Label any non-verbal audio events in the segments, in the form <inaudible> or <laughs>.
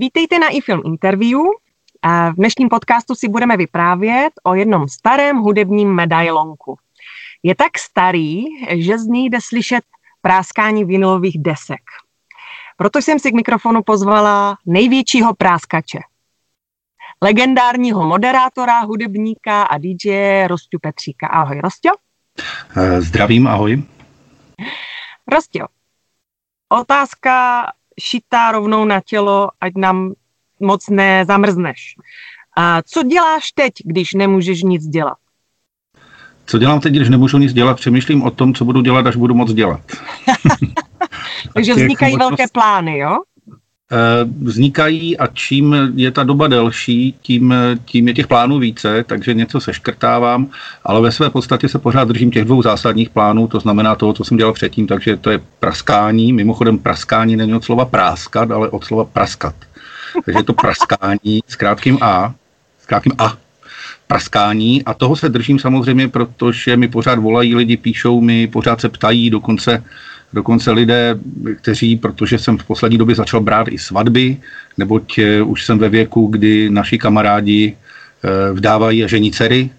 Vítejte na iFilm Interview. V dnešním podcastu si budeme vyprávět o jednom starém hudebním medailonku. Je tak starý, že z něj jde slyšet práskání vinilových desek. Proto jsem si k mikrofonu pozvala největšího práskače. Legendárního moderátora, hudebníka a DJ Rostě Petříka. Ahoj, Rostě. Eh, zdravím, ahoj. Rostě, otázka šitá rovnou na tělo, ať nám moc nezamrzneš. A co děláš teď, když nemůžeš nic dělat? Co dělám teď, když nemůžu nic dělat? Přemýšlím o tom, co budu dělat, až budu moc dělat. <laughs> <laughs> Takže vznikají velké plány, jo? Eh, vznikají a čím je ta doba delší, tím, tím je těch plánů více, takže něco seškrtávám, ale ve své podstatě se pořád držím těch dvou zásadních plánů, to znamená toho, co jsem dělal předtím, takže to je praskání, mimochodem praskání není od slova práskat, ale od slova praskat. Takže je to praskání s krátkým A, s krátkým A, praskání a toho se držím samozřejmě, protože mi pořád volají lidi, píšou mi, pořád se ptají, dokonce Dokonce lidé, kteří, protože jsem v poslední době začal brát i svatby, neboť eh, už jsem ve věku, kdy naši kamarádi eh, vdávají a žení dcery,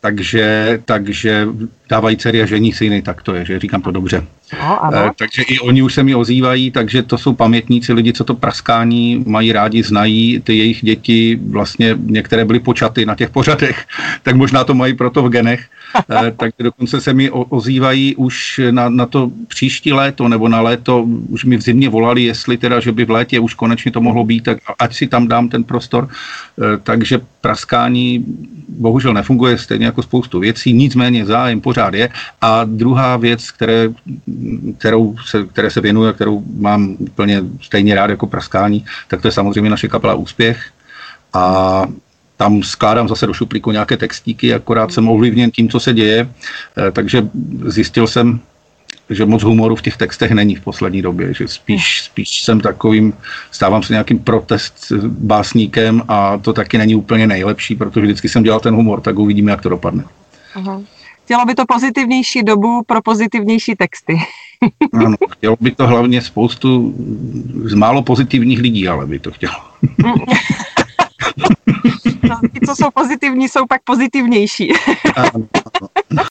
takže, takže dávají dcery a žení syny, tak to je, že říkám to dobře. No, ano. E, takže i oni už se mi ozývají, takže to jsou pamětníci, lidi, co to praskání mají rádi, znají, ty jejich děti, vlastně některé byly počaty na těch pořadech, <laughs> tak možná to mají proto v genech, takže dokonce se mi ozývají už na, na to příští léto, nebo na léto, už mi v zimě volali, jestli teda, že by v létě už konečně to mohlo být, tak ať si tam dám ten prostor, e, takže praskání bohužel nefunguje stejně jako spoustu věcí, nicméně zájem pořád je. A druhá věc, které, kterou se, které se věnuje, kterou mám úplně stejně rád jako praskání, tak to je samozřejmě naše kapela Úspěch. A tam skládám zase do šuplíku nějaké textíky, akorát jsem ovlivněn tím, co se děje, eh, takže zjistil jsem, že moc humoru v těch textech není v poslední době, že spíš, spíš jsem takovým, stávám se nějakým protest básníkem a to taky není úplně nejlepší, protože vždycky jsem dělal ten humor, tak uvidíme, jak to dopadne. Aha. Chtělo by to pozitivnější dobu pro pozitivnější texty. <laughs> ano, chtělo by to hlavně spoustu z málo pozitivních lidí, ale by to chtělo. No, ty, co jsou pozitivní, jsou pak pozitivnější. ano, ano.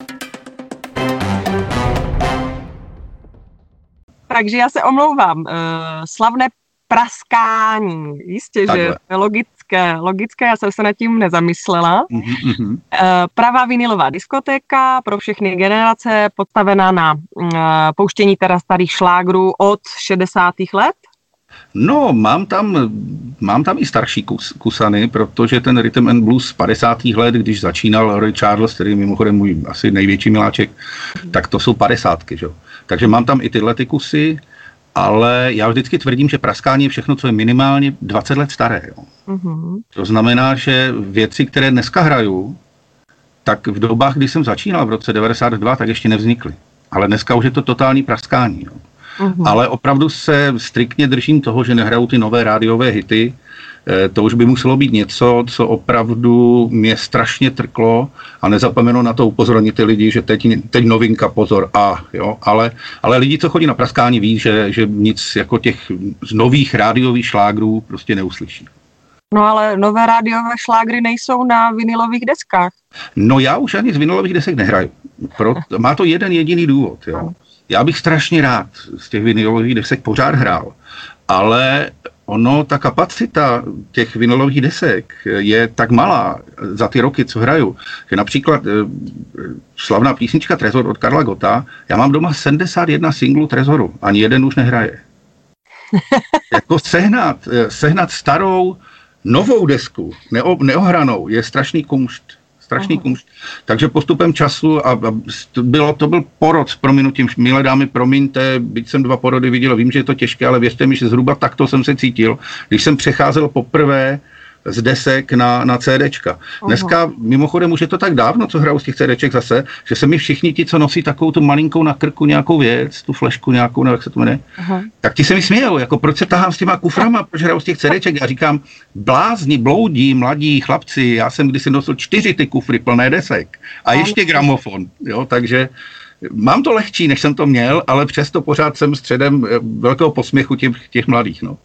Takže já se omlouvám. Uh, slavné praskání. Jistě, Takhle. že je logické, logické, já jsem se nad tím nezamyslela. Mm-hmm. Uh, pravá vinilová diskotéka pro všechny generace, podstavená na uh, pouštění teda starých šlágrů od 60. let. No, mám tam, mám tam i starší kus, kusany, protože ten Rhythm and Blues z 50. let, když začínal Roy Charles, který je mimochodem můj asi největší miláček, tak to jsou 50. Že? Takže mám tam i tyhle ty kusy, ale já vždycky tvrdím, že praskání je všechno, co je minimálně 20 let staré. Jo. Mm-hmm. To znamená, že věci, které dneska hraju, tak v dobách, kdy jsem začínal v roce 92, tak ještě nevznikly. Ale dneska už je to totální praskání. Jo. Mm-hmm. Ale opravdu se striktně držím toho, že nehrajou ty nové rádiové hity, Eh, to už by muselo být něco, co opravdu mě strašně trklo a nezapomenu na to upozornit ty lidi, že teď, teď novinka, pozor, a jo, ale, ale lidi, co chodí na praskání, ví, že, že nic jako těch nových rádiových šlágrů prostě neuslyší. No ale nové rádiové šlágry nejsou na vinilových deskách. No já už ani z vinilových desek nehraju. Pro, má to jeden jediný důvod. Jo. Já bych strašně rád z těch vinilových desek pořád hrál, ale ono, ta kapacita těch vinylových desek je tak malá za ty roky, co hraju, že například eh, slavná písnička Trezor od Karla Gota, já mám doma 71 singlů Trezoru, ani jeden už nehraje. <laughs> jako sehnat, eh, sehnat starou, novou desku, neo, neohranou, je strašný kumšt strašný uh-huh. kumšt. Takže postupem času a, a bylo, to byl porod s prominutím, milé dámy, promiňte, byť jsem dva porody viděl, vím, že je to těžké, ale věřte mi, že zhruba takto jsem se cítil, když jsem přecházel poprvé z desek na, na CDčka. Dneska, mimochodem, už je to tak dávno, co hrajou z těch CDček zase, že se mi všichni ti, co nosí takovou tu malinkou na krku nějakou věc, tu flešku nějakou, nebo jak se to jmenuje, Aha. tak ti se mi smějou, jako proč se tahám s těma kuframa, proč hrajou z těch CDček. Já říkám, blázni, bloudí, mladí chlapci, já jsem kdysi nosil čtyři ty kufry plné desek a ještě gramofon, jo, takže mám to lehčí, než jsem to měl, ale přesto pořád jsem středem eh, velkého posměchu těch, těch mladých, no.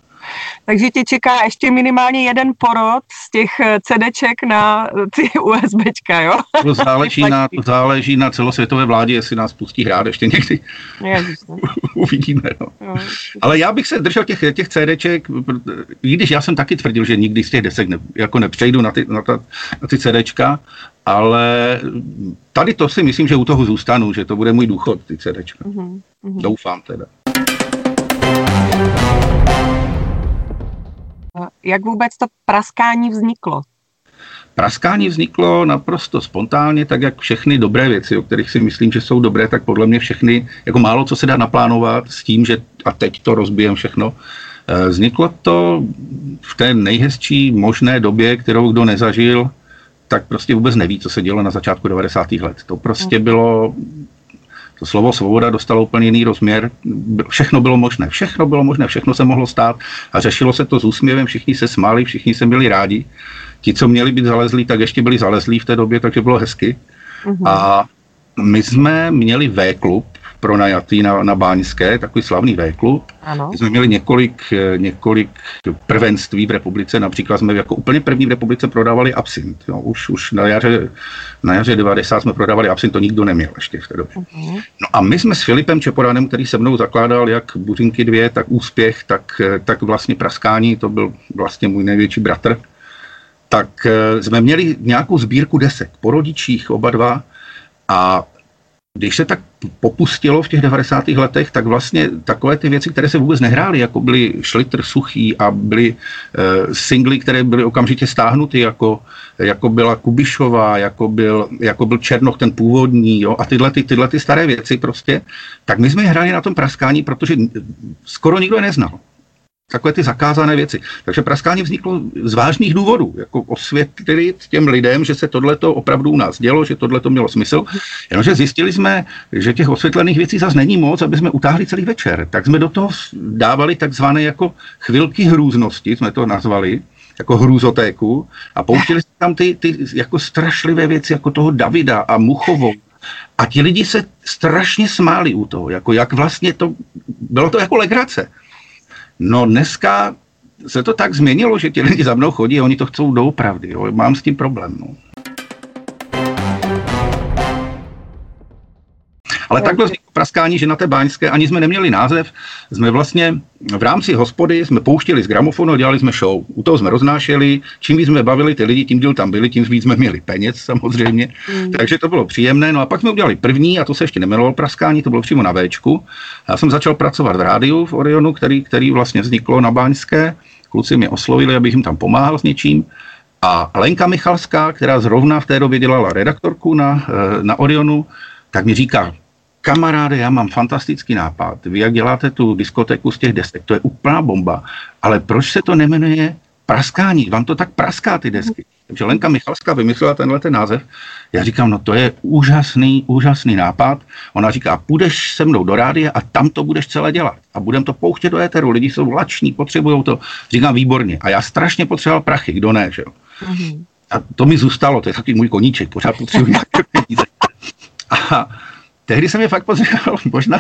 Takže tě čeká ještě minimálně jeden porod z těch eh, CDček na eh, ty <laughs> USBčka, jo? To záleží, na, to záleží na celosvětové vládě, jestli nás pustí hrát ještě někdy. Ježiš, <laughs> Uvidíme, no. Jo. Ale já bych se držel těch, těch CDček, i když já jsem taky tvrdil, že nikdy z těch desek ne, jako nepřejdu na ty, na, ta, na ty CDčka, ale tady to si myslím, že u toho zůstanu, že to bude můj důchod, ty CDčka. Mm-hmm. Doufám teda. Jak vůbec to praskání vzniklo? Praskání vzniklo naprosto spontánně, tak jak všechny dobré věci, o kterých si myslím, že jsou dobré, tak podle mě všechny, jako málo co se dá naplánovat s tím, že a teď to rozbijem všechno. Eh, vzniklo to v té nejhezčí možné době, kterou kdo nezažil, tak prostě vůbec neví, co se dělo na začátku 90. let. To prostě hmm. bylo to slovo svoboda dostalo úplně jiný rozměr. Všechno bylo možné, všechno bylo možné, všechno se mohlo stát a řešilo se to s úsměvem, všichni se smáli, všichni se byli rádi. Ti, co měli být zalezlí, tak ještě byli zalezlí v té době, takže bylo hezky. Uh-huh. A my jsme měli V-klub, pronajatý na, na Báňské, takový slavný V-klub. Ano. My jsme měli několik, eh, několik prvenství v republice, například jsme jako úplně první v republice prodávali absint. Jo, už, už na, jaře, na jaře 90 jsme prodávali absint, to nikdo neměl ještě v té době. Uh-huh. No a my jsme s Filipem Čeporanem, který se mnou zakládal jak Buřinky dvě, tak Úspěch, tak, eh, tak vlastně Praskání, to byl vlastně můj největší bratr, tak eh, jsme měli nějakou sbírku desek po rodičích oba dva a když se tak popustilo v těch 90. letech, tak vlastně takové ty věci, které se vůbec nehrály, jako byly Schlitter suchý a byly e, singly, které byly okamžitě stáhnuty, jako, jako byla Kubišová, jako byl, jako byl Černoch ten původní, jo, a tyhle, ty, tyhle ty staré věci prostě, tak my jsme je hráli na tom praskání, protože skoro nikdo je neznal takové ty zakázané věci. Takže praskání vzniklo z vážných důvodů, jako osvětlit těm lidem, že se tohleto opravdu u nás dělo, že tohleto mělo smysl, jenomže zjistili jsme, že těch osvětlených věcí zase není moc, aby jsme utáhli celý večer. Tak jsme do toho dávali takzvané jako chvilky hrůznosti, jsme to nazvali, jako hrůzotéku a pouštili jsme tam ty, ty jako strašlivé věci, jako toho Davida a Muchovou a ti lidi se strašně smáli u toho, jako jak vlastně to, bylo to jako legrace. No dneska se to tak změnilo, že ti lidi za mnou chodí a oni to chcou doopravdy. Jo. Mám s tím problém. No. Ale takhle vzniklo praskání, že na té báňské ani jsme neměli název. Jsme vlastně v rámci hospody jsme pouštili z gramofonu, dělali jsme show. U toho jsme roznášeli, čím víc jsme bavili ty lidi, tím díl tam byli, tím víc jsme měli peněz samozřejmě. Mm. Takže to bylo příjemné. No a pak jsme udělali první, a to se ještě nemenovalo praskání, to bylo přímo na Včku. Já jsem začal pracovat v rádiu v Orionu, který, který vlastně vzniklo na Báňské. Kluci mě oslovili, abych jim tam pomáhal s něčím. A Lenka Michalská, která zrovna v té době dělala redaktorku na, eh, na Orionu, tak mi říká, kamaráde, já mám fantastický nápad. Vy jak děláte tu diskotéku z těch desek, to je úplná bomba. Ale proč se to nemenuje praskání? Vám to tak praská ty desky. Takže Lenka Michalská vymyslela tenhle ten název. Já říkám, no to je úžasný, úžasný nápad. Ona říká, půjdeš se mnou do rádia a tam to budeš celé dělat. A budem to pouštět do éteru. Lidi jsou lační, potřebují to. Říkám, výborně. A já strašně potřeboval prachy, kdo ne, že jo. Mm-hmm. A to mi zůstalo, to je takový můj koníček, pořád potřebuji nějaké peníze. <laughs> A tehdy jsem je fakt potřeboval, <laughs> možná,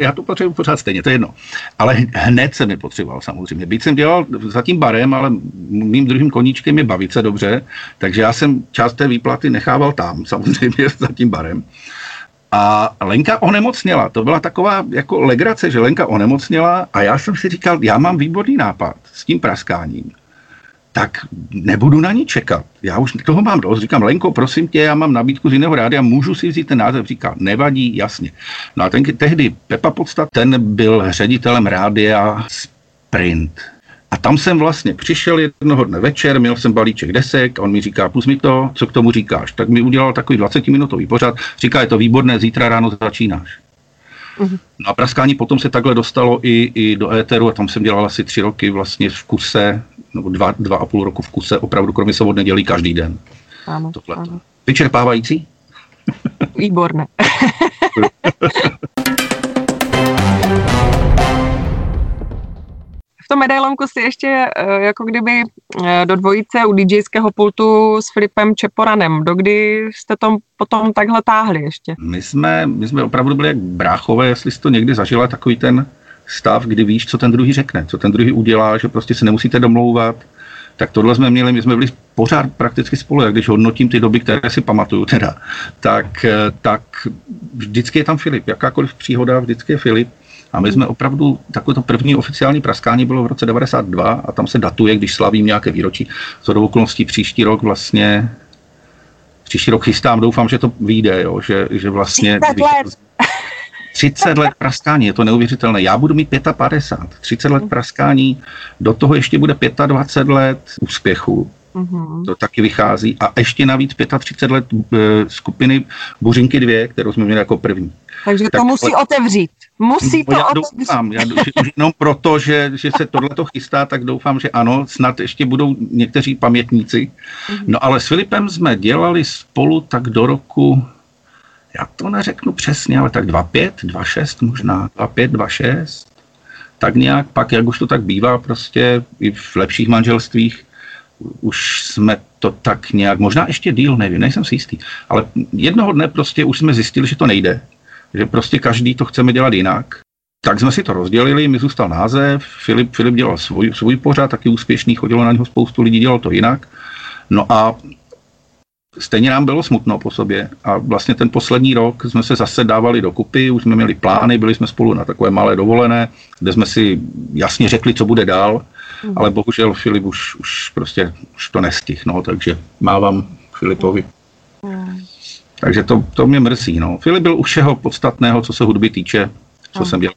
já to potřebuji pořád stejně, to je jedno. Ale hned jsem je potřeboval samozřejmě. Byť jsem dělal za tím barem, ale mým druhým koníčkem je bavit se dobře, takže já jsem část té výplaty nechával tam, <laughs> samozřejmě za tím barem. A Lenka onemocněla. To byla taková jako legrace, že Lenka onemocněla a já jsem si říkal, já mám výborný nápad s tím praskáním tak nebudu na ní čekat. Já už toho mám dost. Říkám, Lenko, prosím tě, já mám nabídku z jiného rádia, můžu si vzít ten název? Říká, nevadí, jasně. No a ten, tehdy Pepa Podstat, ten byl ředitelem rádia Sprint. A tam jsem vlastně přišel jednoho dne večer, měl jsem balíček desek, on mi říká, pust mi to, co k tomu říkáš. Tak mi udělal takový 20-minutový pořad, říká, je to výborné, zítra ráno začínáš. Uh-huh. No a praskání potom se takhle dostalo i, i do éteru a tam jsem dělal asi tři roky vlastně v kuse, nebo dva, dva a půl roku v kuse, opravdu kromě svobod nedělí každý den. Ano, ano. Vyčerpávající? Výborné. <laughs> v tom medailonku si ještě eh, jako kdyby eh, do dvojice u DJského pultu s Filipem Čeporanem. Dokdy jste to potom takhle táhli ještě? My jsme, my jsme opravdu byli jak bráchové, jestli jsi to někdy zažila, takový ten stav, kdy víš, co ten druhý řekne, co ten druhý udělá, že prostě se nemusíte domlouvat. Tak tohle jsme měli, my jsme byli pořád prakticky spolu, jak když hodnotím ty doby, které si pamatuju teda, tak, eh, tak vždycky je tam Filip, jakákoliv příhoda, vždycky je Filip. A my jsme opravdu, takové to první oficiální praskání bylo v roce 92 a tam se datuje, když slavím nějaké výročí. Z okolností příští rok vlastně, příští rok chystám, doufám, že to vyjde, jo, že, že vlastně... 30 let. 30 let praskání, je to neuvěřitelné. Já budu mít 55, 30 let praskání, do toho ještě bude 25 let úspěchu. Mm-hmm. To taky vychází. A ještě navíc 35 let e, skupiny Buřinky 2, kterou jsme měli jako první. Takže tak to musí ale... otevřít. Musí no, to já otevřít. Doufám, já doufám, jenom proto, že, že se tohle to chystá, tak doufám, že ano, snad ještě budou někteří pamětníci. Mm-hmm. No ale s Filipem jsme dělali spolu tak do roku, já to neřeknu přesně, ale tak 2,5, 2,6 možná, 2,5, 2,6. Tak nějak pak, jak už to tak bývá prostě i v lepších manželstvích, už jsme to tak nějak, možná ještě díl, nevím, nejsem si jistý, ale jednoho dne prostě už jsme zjistili, že to nejde, že prostě každý to chceme dělat jinak. Tak jsme si to rozdělili, mi zůstal název, Filip, Filip dělal svůj, svůj pořad, taky úspěšný, chodilo na něho spoustu lidí, dělal to jinak. No a stejně nám bylo smutno po sobě a vlastně ten poslední rok jsme se zase dávali dokupy, už jsme měli plány, byli jsme spolu na takové malé dovolené, kde jsme si jasně řekli, co bude dál, mm. ale bohužel Filip už, už prostě už to nestihl, no, takže mávám Filipovi. Mm. Takže to, to mě mrzí. No. Filip byl u všeho podstatného, co se hudby týče, co mm. jsem dělal.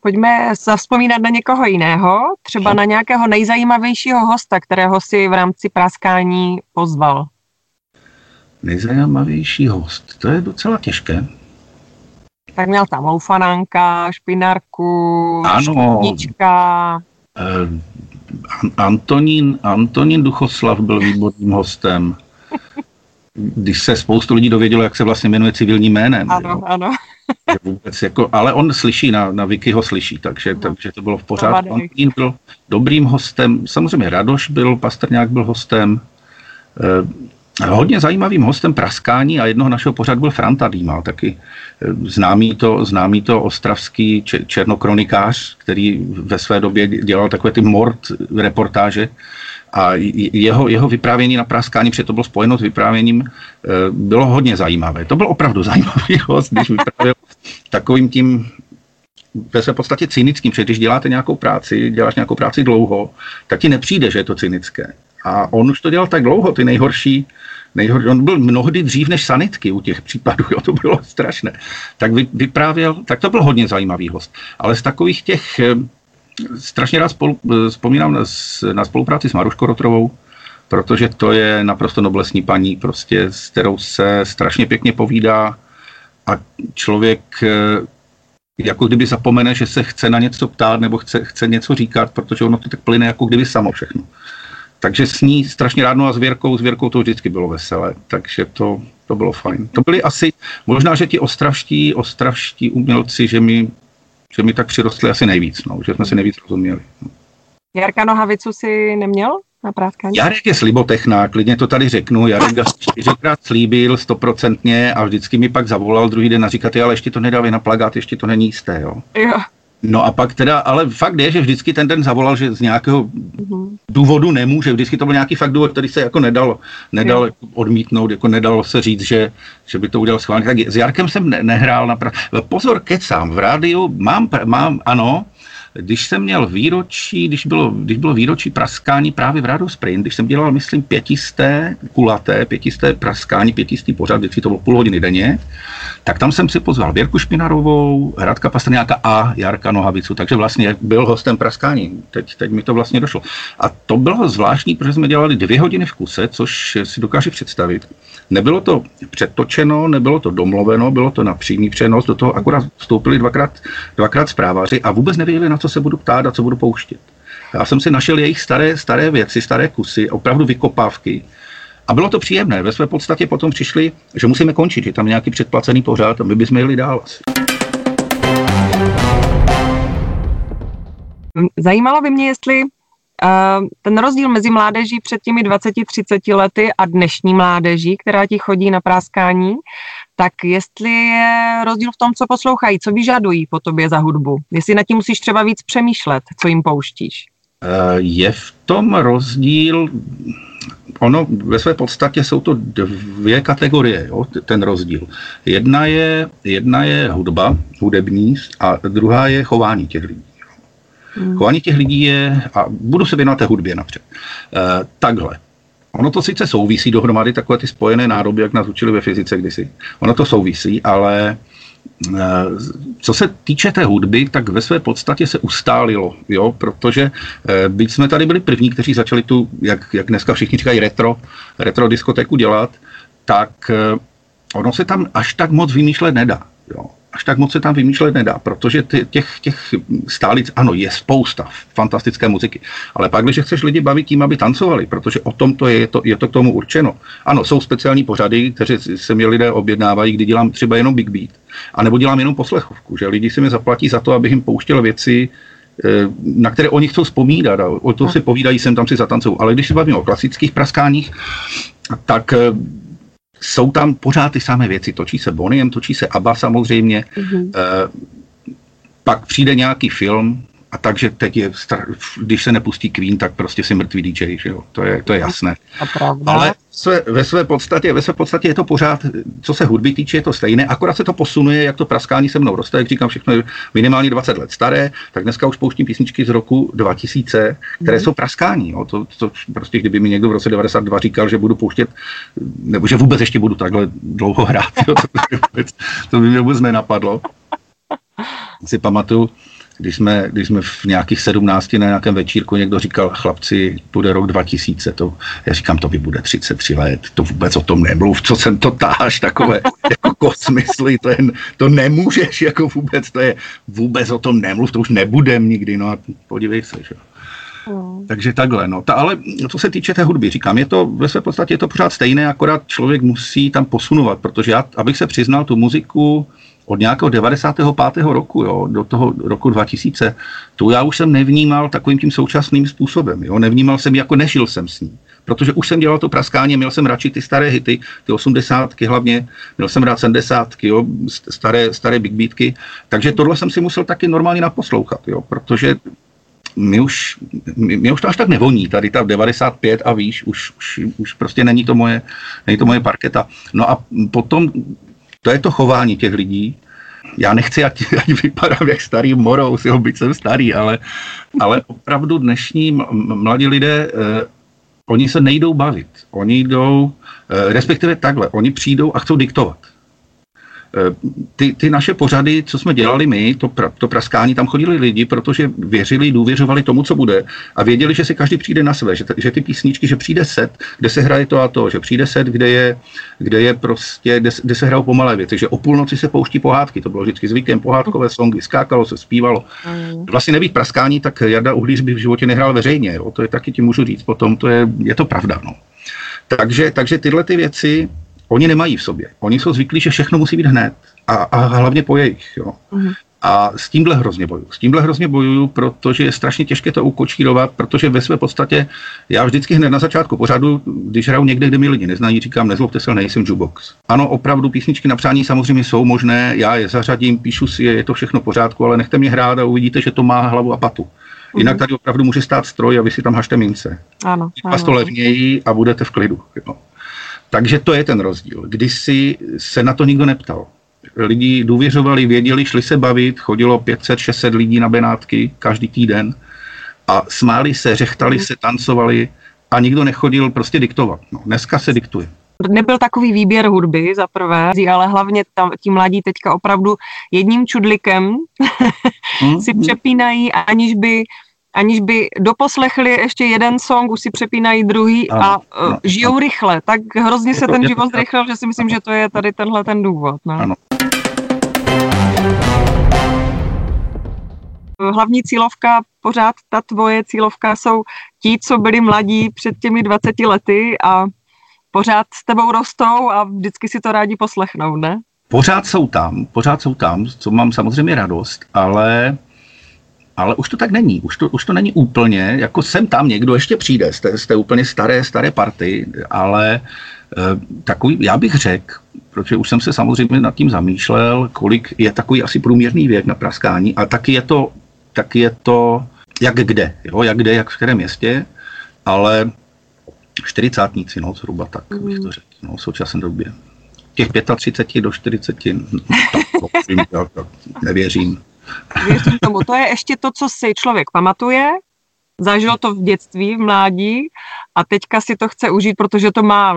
Pojďme zavzpomínat na někoho jiného, třeba na nějakého nejzajímavějšího hosta, kterého si v rámci praskání pozval. Nejzajímavější host, to je docela těžké. Tak měl tam loufanánka, špinarku, ano. špinička. Eh, Antonín, Antonín Duchoslav byl výborným hostem. Když se spoustu lidí dovědělo, jak se vlastně jmenuje civilním jménem. Ano, jo. ano. <laughs> Vůbec jako, ale on slyší, na, na Wiki ho slyší, takže, no. takže to bylo v pořádku. Antonín byl dobrým hostem, samozřejmě Radoš byl, Pastrňák byl hostem. Hodně zajímavým hostem praskání a jednoho našeho pořadu byl Franta Dýmal, taky eh, známý to, známý to ostravský černokronikář, který ve své době dělal takové ty mord reportáže a jeho, jeho vyprávění na praskání, protože to bylo spojeno s vyprávěním, eh, bylo hodně zajímavé. To byl opravdu <laughs> zajímavý host, když vyprávěl takovým tím ve své podstatě cynickým, protože když děláte nějakou práci, děláš nějakou práci dlouho, tak ti nepřijde, že je to cynické. A on už to dělal tak dlouho, ty nejhorší, nejhorší on byl mnohdy dřív než sanitky u těch případů, jo, to bylo strašné. Tak vy, vyprávěl, tak to byl hodně zajímavý host. Ale z takových těch, eh, strašně rád spolu, eh, vzpomínám na, na spolupráci s Maruškou Rotrovou, protože to je naprosto noblesní paní, prostě, s kterou se strašně pěkně povídá a člověk eh, jako kdyby zapomene, že se chce na něco ptát nebo chce, chce něco říkat, protože ono to tak plyne jako kdyby samo všechno. Takže s ní strašně rád, no a s Věrkou, s Věrkou to vždycky bylo veselé, takže to, to bylo fajn. To byli asi, možná, že ti ostravští, ostravští umělci, že mi, že mi tak přirostli asi nejvíc, no, že jsme si nejvíc rozuměli. No. Jarka Nohavicu si neměl na práskání? Jarek je slibotechná, klidně to tady řeknu. Jarek čtyřikrát slíbil stoprocentně a vždycky mi pak zavolal druhý den a říkat, ale ještě to nedávej na plagát, ještě to není jisté, jo. Jo. No a pak teda, ale fakt je, že vždycky ten den zavolal, že z nějakého mm-hmm. důvodu nemůže. Vždycky to byl nějaký fakt důvod, který se jako nedal, nedal yeah. odmítnout, jako nedalo se říct, že, že by to udělal schválně. Tak s Jarkem jsem ne, nehrál na pra... Pozor, kecám, v rádiu mám, mám, ano, když jsem měl výročí, když bylo, když bylo výročí praskání právě v Rádu Sprint, když jsem dělal, myslím, pětisté kulaté, pětisté praskání, pětistý pořad, vždycky to bylo půl hodiny denně, tak tam jsem si pozval Věrku Špinarovou, Hradka Pastrňáka a Jarka Nohavicu, takže vlastně byl hostem praskání. Teď, teď mi to vlastně došlo. A to bylo zvláštní, protože jsme dělali dvě hodiny v kuse, což si dokážu představit. Nebylo to předtočeno, nebylo to domluveno, bylo to na přímý přenos, do toho akorát vstoupili dvakrát, dvakrát zprávaři a vůbec nevěděli, co se budu ptát a co budu pouštět. Já jsem si našel jejich staré, staré věci, staré kusy, opravdu vykopávky. A bylo to příjemné. Ve své podstatě potom přišli, že musíme končit, že tam nějaký předplacený pořád a my bychom jeli dál asi. Zajímalo by mě, jestli uh, ten rozdíl mezi mládeží před těmi 20-30 lety a dnešní mládeží, která ti chodí na práskání, tak jestli je rozdíl v tom, co poslouchají, co vyžadují po tobě za hudbu, jestli na tím musíš třeba víc přemýšlet, co jim pouštíš. Eh, je v tom rozdíl, ono ve své podstatě jsou to dvě kategorie, jo, ten rozdíl. Jedna je, jedna je hudba, hudební, a druhá je chování těch lidí. Hmm. Chování těch lidí je, a budu se věnovat té hudbě napřed, e, takhle. Ono to sice souvisí dohromady, takové ty spojené nádoby, jak nás učili ve fyzice kdysi. Ono to souvisí, ale eh, co se týče té hudby, tak ve své podstatě se ustálilo, jo, protože eh, byť jsme tady byli první, kteří začali tu, jak, jak dneska všichni říkají, retro, retro diskotéku dělat, tak eh, ono se tam až tak moc vymýšlet nedá. Jo až tak moc se tam vymýšlet nedá, protože těch, těch stálic, ano, je spousta fantastické muziky, ale pak, když chceš lidi bavit tím, aby tancovali, protože o tom to je, je to, je to k tomu určeno. Ano, jsou speciální pořady, které se mi lidé objednávají, kdy dělám třeba jenom big beat, anebo dělám jenom poslechovku, že lidi si mi zaplatí za to, abych jim pouštěl věci, eh, na které oni chcou vzpomínat a o to si povídají, sem tam si zatancou. Ale když se bavím o klasických praskáních, tak eh, jsou tam pořád ty samé věci. Točí se Boniem, točí se ABBA samozřejmě. Mm-hmm. E, pak přijde nějaký film, a takže teď je, když se nepustí Queen, tak prostě si mrtvý DJ, že jo? To je, to je jasné. Ale své, ve své podstatě, ve své podstatě je to pořád, co se hudby týče, je to stejné, akorát se to posunuje, jak to praskání se mnou roste, jak říkám, všechno je minimálně 20 let staré, tak dneska už pouštím písničky z roku 2000, které mm. jsou praskání. Jo. To, to, prostě kdyby mi někdo v roce 92 říkal, že budu pouštět, nebo že vůbec ještě budu takhle dlouho hrát, jo, to, by vůbec, to by mě vůbec nenapadlo. Si pamatuju, když jsme, když jsme v nějakých sedmnácti na nějakém večírku někdo říkal, chlapci, bude rok 2000, to, já říkám, to by bude 33 let, to vůbec o tom nemluv, co jsem to táháš, takové <laughs> jako kosmysly, to, je, to nemůžeš jako vůbec, to je vůbec o tom nemluv, to už nebudem nikdy, no a podívej se, že Hmm. Takže takhle, no. Ta, ale co se týče té hudby, říkám, je to ve své podstatě je to pořád stejné, akorát člověk musí tam posunovat, protože já, abych se přiznal, tu muziku od nějakého 95. roku jo, do toho roku 2000, tu já už jsem nevnímal takovým tím současným způsobem. Jo. Nevnímal jsem, jako nežil jsem s ní. Protože už jsem dělal to praskání, měl jsem radši ty staré hity, ty osmdesátky hlavně, měl jsem rád sedmdesátky, jo, staré, staré big beatky, takže tohle jsem si musel taky normálně naposlouchat, jo, protože mi už, mi už to až tak nevoní, tady ta 95 a víš, už, už, už prostě není to, moje, není to moje parketa. No a potom to je to chování těch lidí. Já nechci, ať, <laughs> ať vypadám jak starý morou, si ho byť jsem starý, ale, ale opravdu dnešní mladí lidé, eh, oni se nejdou bavit. Oni jdou, eh, respektive takhle, oni přijdou a chcou diktovat. Eh, ty, ty naše pořady, co jsme dělali my, to, pra, to praskání, tam chodili lidi, protože věřili, důvěřovali tomu, co bude a věděli, že si každý přijde na své, že, že ty písničky, že přijde set, kde se hraje to a to, že přijde set, kde je, kde je prostě, kde, kde se hrajou pomalé věci, že o půlnoci se pouští pohádky, to bylo vždycky zvykem, pohádkové songy, skákalo se, zpívalo. Mm. Vlastně nebýt praskání, tak Jarda Uhlíř by v životě nehrál veřejně, jo? to je taky ti můžu říct potom, to je, je to pravda. No. Takže, takže tyhle ty věci, oni nemají v sobě. Oni jsou zvyklí, že všechno musí být hned a, a hlavně po jejich. Jo. Mm. A s tímhle hrozně bojuju. S tímhle hrozně bojuju, protože je strašně těžké to ukočírovat, protože ve své podstatě já vždycky hned na začátku pořadu, když hraju někde, kde mi lidi neznají, říkám, nezlobte se, nejsem jukebox. Ano, opravdu písničky na přání samozřejmě jsou možné, já je zařadím, píšu si je, je to všechno v pořádku, ale nechte mě hrát a uvidíte, že to má hlavu a patu. Jinak mhm. tady opravdu může stát stroj a vy si tam hašte mince. Ano, ano. Vás to levněji a budete v klidu. Jo. Takže to je ten rozdíl. Kdysi se na to nikdo neptal. Lidi důvěřovali, věděli, šli se bavit, chodilo 500-600 lidí na Benátky každý týden a smáli se, řechtali se, tancovali a nikdo nechodil prostě diktovat. No, dneska se diktuje. Nebyl takový výběr hudby za prvé, ale hlavně tam, ti mladí teďka opravdu jedním čudlikem <laughs> hmm. si přepínají, aniž by aniž by doposlechli ještě jeden song, už si přepínají druhý ano, a uh, no, žijou no. rychle. Tak hrozně se ten život zrychlil, že si myslím, že to je tady tenhle ten důvod. No. Ano. Hlavní cílovka, pořád ta tvoje cílovka jsou ti, co byli mladí před těmi 20 lety a pořád s tebou rostou a vždycky si to rádi poslechnou, ne? Pořád jsou tam, pořád jsou tam, co mám samozřejmě radost, ale ale už to tak není. Už to, už to není úplně, jako sem tam někdo ještě přijde z té, z té úplně staré, staré party, ale e, takový, já bych řekl, protože už jsem se samozřejmě nad tím zamýšlel, kolik je takový asi průměrný věk na praskání a taky je to, taky je to jak kde, jo, jak kde, jak v kterém městě, ale čtyřicátníci, no, zhruba tak mm. bych to řekl, no, v současné době. Těch 35 do 40, no, tak, to, tak, nevěřím. Věřím tomu. To je ještě to, co si člověk pamatuje, zažil to v dětství, v mládí a teďka si to chce užít, protože to má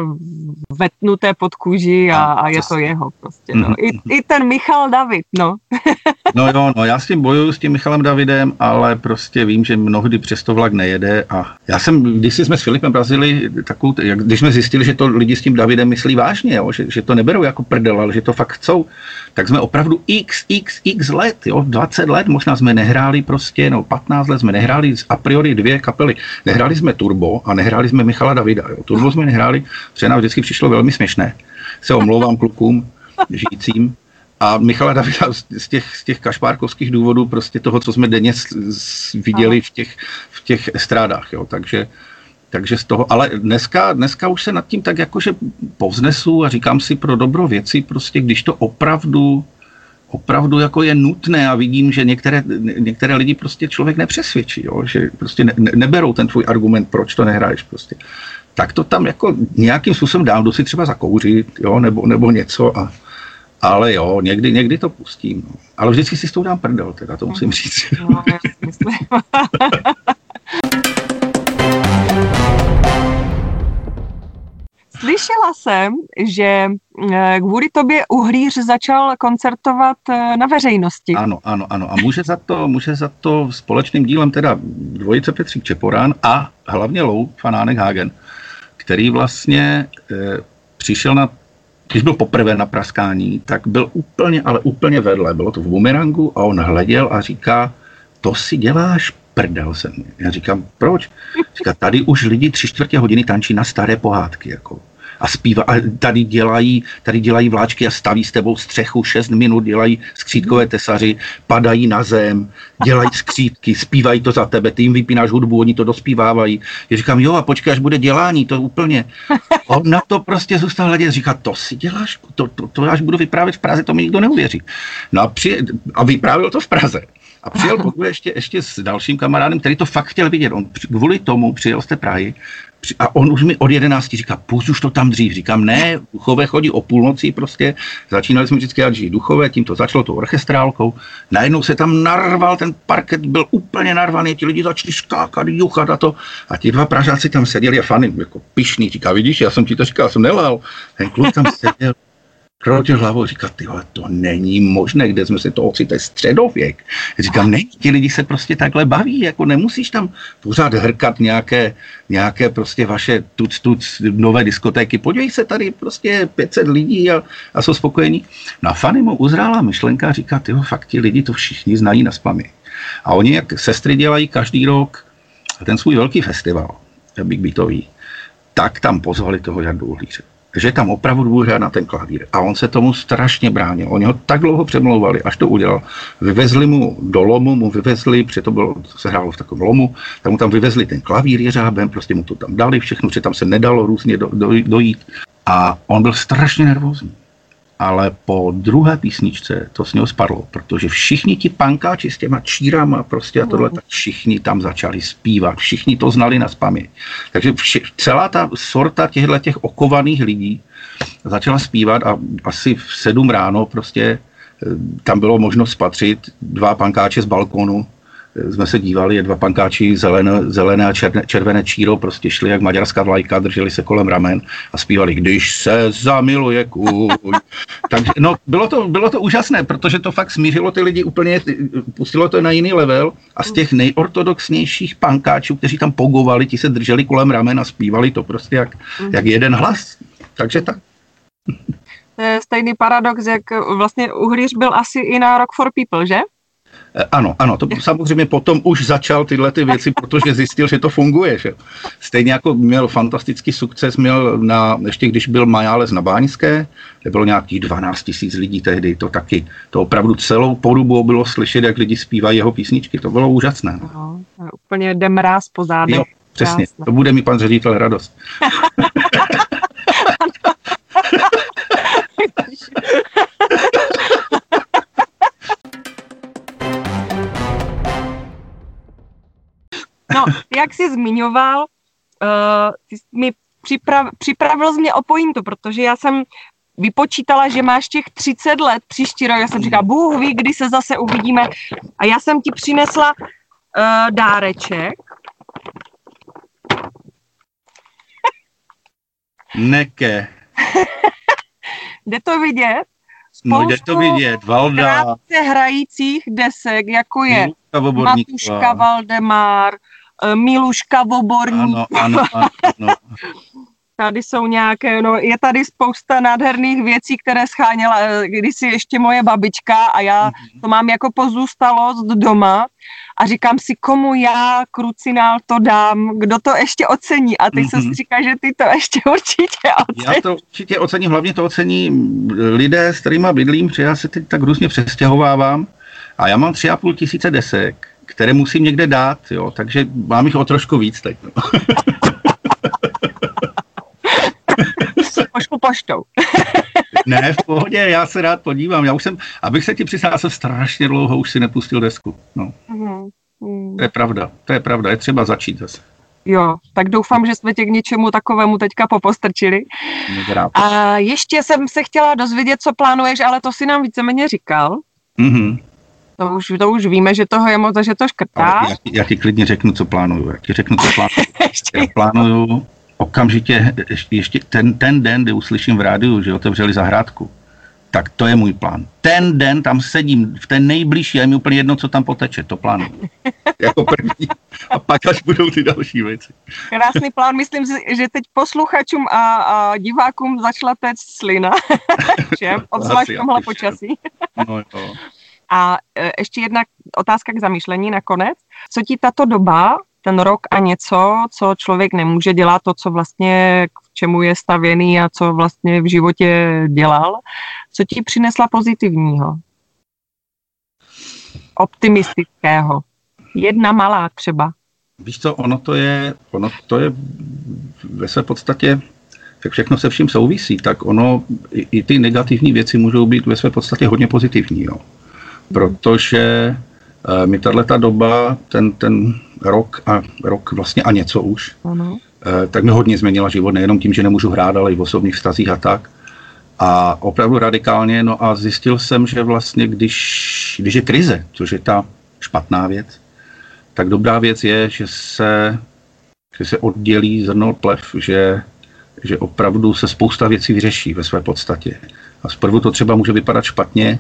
vetnuté pod kůži a, a je to jeho prostě. No. I, I ten Michal David, no. <laughs> No jo, no já s tím bojuju s tím Michalem Davidem, ale prostě vím, že mnohdy přesto vlak nejede a já jsem, když jsme s Filipem razili takovou, jak, když jsme zjistili, že to lidi s tím Davidem myslí vážně, jo, že, že to neberou jako prdel, ale že to fakt chcou, tak jsme opravdu x, x, x let, jo, 20 let možná jsme nehráli prostě, no 15 let jsme nehráli a priori dvě kapely. Nehráli jsme Turbo a nehráli jsme Michala Davida. Jo. Turbo jsme nehráli, protože nám vždycky přišlo velmi směšné. Se omlouvám klukům žijícím. A Michala Davida z těch, z těch kašpárkovských důvodů, prostě toho, co jsme denně viděli v těch, v těch estrádách. Jo. Takže, takže z toho, ale dneska, dneska už se nad tím tak jakože povznesu a říkám si pro dobro věci, prostě když to opravdu opravdu jako je nutné a vidím, že některé, některé lidi prostě člověk nepřesvědčí, jo? že prostě ne, neberou ten tvůj argument, proč to nehraješ prostě. Tak to tam jako nějakým způsobem dám, jdu si třeba zakouřit, jo, nebo, nebo něco a, ale jo, někdy, někdy to pustím. No. Ale vždycky si s tou dám prdel, teda to musím říct. No, <laughs> Slyšela jsem, že eh, kvůli tobě Uhlíř začal koncertovat eh, na veřejnosti. Ano, ano, ano. A může za to, může za to společným dílem teda dvojice Petřík Čeporán a hlavně Lou Fanánek Hagen, který vlastně e, přišel na když byl poprvé na praskání, tak byl úplně, ale úplně vedle. Bylo to v bumerangu a on hleděl a říká, to si děláš prdel jsem. Já říkám, proč? Říká, tady už lidi tři čtvrtě hodiny tančí na staré pohádky. Jako a zpívá, a tady dělají, tady dělají vláčky a staví s tebou střechu, šest minut dělají skřítkové tesaři, padají na zem, dělají skřítky, zpívají to za tebe, ty jim vypínáš hudbu, oni to dospívávají. Já říkám, jo, a počkej, až bude dělání, to úplně. On na to prostě zůstal hledět, říká, to si děláš, to, to, to, až budu vyprávět v Praze, to mi nikdo neuvěří. No a, při, a vyprávěl to v Praze. A přijel <laughs> pokud ještě, ještě s dalším kamarádem, který to fakt chtěl vidět. On kvůli tomu přijel z té Prahy a on už mi od 11 říká, půjď už to tam dřív. Říkám, ne, duchové chodí o půlnoci prostě. Začínali jsme vždycky dělat duchové, tím to začalo tou orchestrálkou. Najednou se tam narval, ten parket byl úplně narvaný, ti lidi začali skákat, juchat a to. A ti dva Pražáci tam seděli a fany, jako pišný, říká, vidíš, já jsem ti to říkal, jsem nelal. Ten kluk tam seděl, kroutil hlavou, říká, ty to není možné, kde jsme se to ocitli, středověk. Říkám, ne, ti lidi se prostě takhle baví, jako nemusíš tam pořád hrkat nějaké, nějaké prostě vaše tuc, tuc, nové diskotéky. Podívej se, tady prostě 500 lidí a, a jsou spokojení. No a Fanny mu uzrála myšlenka a říká, ty fakt ti lidi to všichni znají na spamy. A oni, jak sestry dělají každý rok ten svůj velký festival, Big Beatový, tak tam pozvali toho Jardu Uhlíře že tam opravdu hrát na ten klavír. A on se tomu strašně bránil. Oni ho tak dlouho přemlouvali, až to udělal. Vyvezli mu do lomu, mu vyvezli, protože to bylo, se hrálo v takovém lomu, tak mu tam vyvezli ten klavír jeřábem, prostě mu to tam dali všechno, že tam se nedalo různě do, do, dojít. A on byl strašně nervózní ale po druhé písničce to s něho spadlo, protože všichni ti pankáči s těma čírama prostě a tohle, tak všichni tam začali zpívat, všichni to znali na spaměť. Takže vši, celá ta sorta těchto těch okovaných lidí začala zpívat a asi v sedm ráno prostě eh, tam bylo možnost spatřit dva pankáče z balkonu, jsme se dívali, je dva pankáči zelené, zelené a černé, červené číro prostě šli jak maďarská vlajka, drželi se kolem ramen a zpívali, když se zamiluje kůň. Takže no, bylo to, bylo to úžasné, protože to fakt smířilo ty lidi úplně, pustilo to na jiný level a z těch nejortodoxnějších pankáčů, kteří tam pogovali, ti se drželi kolem ramen a zpívali to prostě jak, jak jeden hlas. Takže tak. To je stejný paradox, jak vlastně Uhlíř byl asi i na Rock for People, že? Eh, ano, ano, to samozřejmě potom už začal tyhle ty věci, protože zjistil, že to funguje. Že? Stejně jako měl fantastický sukces, měl na, ještě když byl Majáles na Báňské, kde bylo nějakých 12 tisíc lidí tehdy, to taky, to opravdu celou porubu bylo slyšet, jak lidi zpívají jeho písničky, to bylo úžasné. No, úplně jde mráz po zádech. Jo, přesně, Krásné. to bude mi pan ředitel radost. <laughs> No, jak jsi zmiňoval, uh, ty mi připrav, připravil jsi mě o pointu, protože já jsem vypočítala, že máš těch 30 let příští rok. Já jsem říkala, Bůh ví, kdy se zase uvidíme. A já jsem ti přinesla uh, dáreček. Neke. <laughs> Jde to vidět? Spoustu no, jde to vidět, Valda. hrajících desek, jako je Matuška Valdemar, Miluška Voborník. Ano, ano, <laughs> ano, ano. Tady jsou nějaké, no je tady spousta nádherných věcí, které scháněla eh, kdysi ještě moje babička a já mhm. to mám jako pozůstalost doma a říkám si, komu já krucinál to dám, kdo to ještě ocení a ty mm-hmm. se říká, že ty to ještě <laughs> určitě ocení. Já to určitě ocením, hlavně to ocení lidé, s kterými bydlím, protože já se teď tak různě přestěhovávám a já mám tři a půl tisíce desek které musím někde dát, jo, takže mám jich o trošku víc teď. No. <laughs> Pošlu poštou. <laughs> ne, v pohodě, já se rád podívám. Já už jsem, abych se ti přiznal, jsem strašně dlouho už si nepustil desku. No. Mm-hmm. To je pravda, to je pravda, je třeba začít zase. Jo, tak doufám, že jsme tě k něčemu takovému teďka popostrčili. A ještě jsem se chtěla dozvědět, co plánuješ, ale to si nám víceméně říkal. Mm-hmm. To už, to už víme, že toho je moc že to škrtá. já, já ti klidně řeknu, co plánuju. Já ti řeknu, co plánuju. <laughs> já plánuju okamžitě, ještě, ještě ten, ten den, kdy uslyším v rádiu, že otevřeli zahrádku, tak to je můj plán. Ten den tam sedím, v ten nejbližší, a je mi úplně jedno, co tam poteče, to plánuju. <laughs> jako první. A pak až budou ty další věci. Krásný plán, myslím si, že teď posluchačům a, a divákům začala téct slina. <laughs> že? Obzvlášť v tomhle počasí. no, jo. A e, ještě jedna otázka k zamýšlení nakonec. Co ti tato doba, ten rok a něco, co člověk nemůže dělat, to, co vlastně k čemu je stavěný a co vlastně v životě dělal, co ti přinesla pozitivního? Optimistického. Jedna malá třeba. Víš co, ono to je, ono to je ve své podstatě, jak všechno se vším souvisí, tak ono, i, i ty negativní věci můžou být ve své podstatě hodně pozitivní. Jo protože eh, mi tato doba, ten, ten rok a rok vlastně a něco už, ano. Eh, tak mi hodně změnila život, nejenom tím, že nemůžu hrát, ale i v osobních vztazích a tak. A opravdu radikálně, no a zjistil jsem, že vlastně když, když je krize, což je ta špatná věc, tak dobrá věc je, že se, že se oddělí zrno od plev, že, že opravdu se spousta věcí vyřeší ve své podstatě. A zprvu to třeba může vypadat špatně,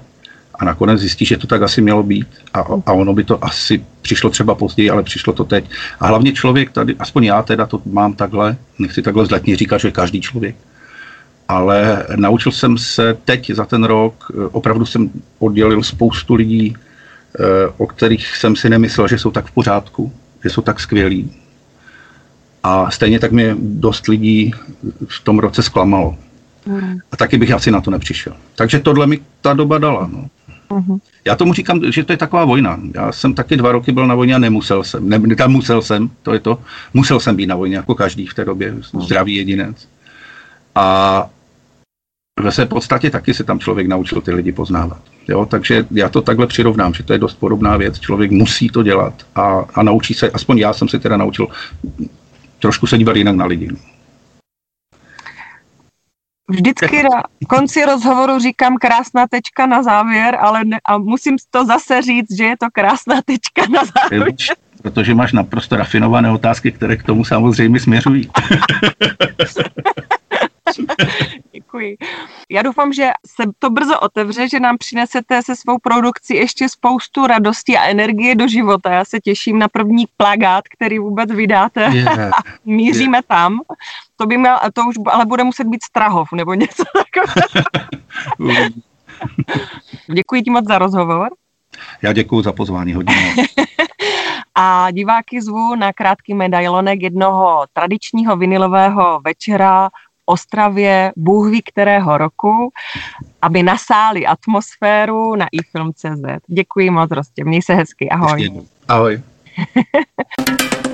a nakonec zjistí, že to tak asi mělo být a, a ono by to asi přišlo třeba později, ale přišlo to teď. A hlavně člověk tady, aspoň já teda to mám takhle, nechci takhle zdatně říkat, že každý člověk, ale naučil jsem se teď za ten rok, eh, opravdu jsem oddělil spoustu lidí, eh, o kterých jsem si nemyslel, že jsou tak v pořádku, že jsou tak skvělí. A stejně tak mě dost lidí v tom roce zklamalo. Mm. A taky bych asi na to nepřišel. Takže tohle mi ta doba dala. No. Uh-huh. Já tomu říkám, že to je taková vojna. Já jsem taky dva roky byl na vojně a nemusel jsem. Ne, tam musel jsem, to je to. Musel jsem být na vojně, jako každý v té době, zdravý jedinec. A ve své podstatě taky se tam člověk naučil ty lidi poznávat. Jo? Takže já to takhle přirovnám, že to je dost podobná věc. Člověk musí to dělat a, a naučí se, aspoň já jsem se teda naučil trošku se dívat jinak na lidi. Vždycky na konci rozhovoru říkám krásná tečka na závěr, ale ne, a musím to zase říct, že je to krásná tečka na závěr. Protože máš naprosto rafinované otázky, které k tomu samozřejmě směřují. <laughs> Děkuji. Já doufám, že se to brzo otevře, že nám přinesete se svou produkcí ještě spoustu radosti a energie do života. Já se těším na první plagát, který vůbec vydáte. Yeah. <laughs> Míříme yeah. tam. To by měl, to už ale bude muset být Strahov nebo něco takového. <laughs> Děkuji ti moc za rozhovor. Já děkuji za pozvání hodně. <laughs> A diváky zvu na krátký medailonek jednoho tradičního vinilového večera Ostravě, Bůh ví kterého roku, aby nasáli atmosféru na ifilm.cz. Děkuji moc, Rostě, měj se hezky, ahoj. Ahoj. <laughs>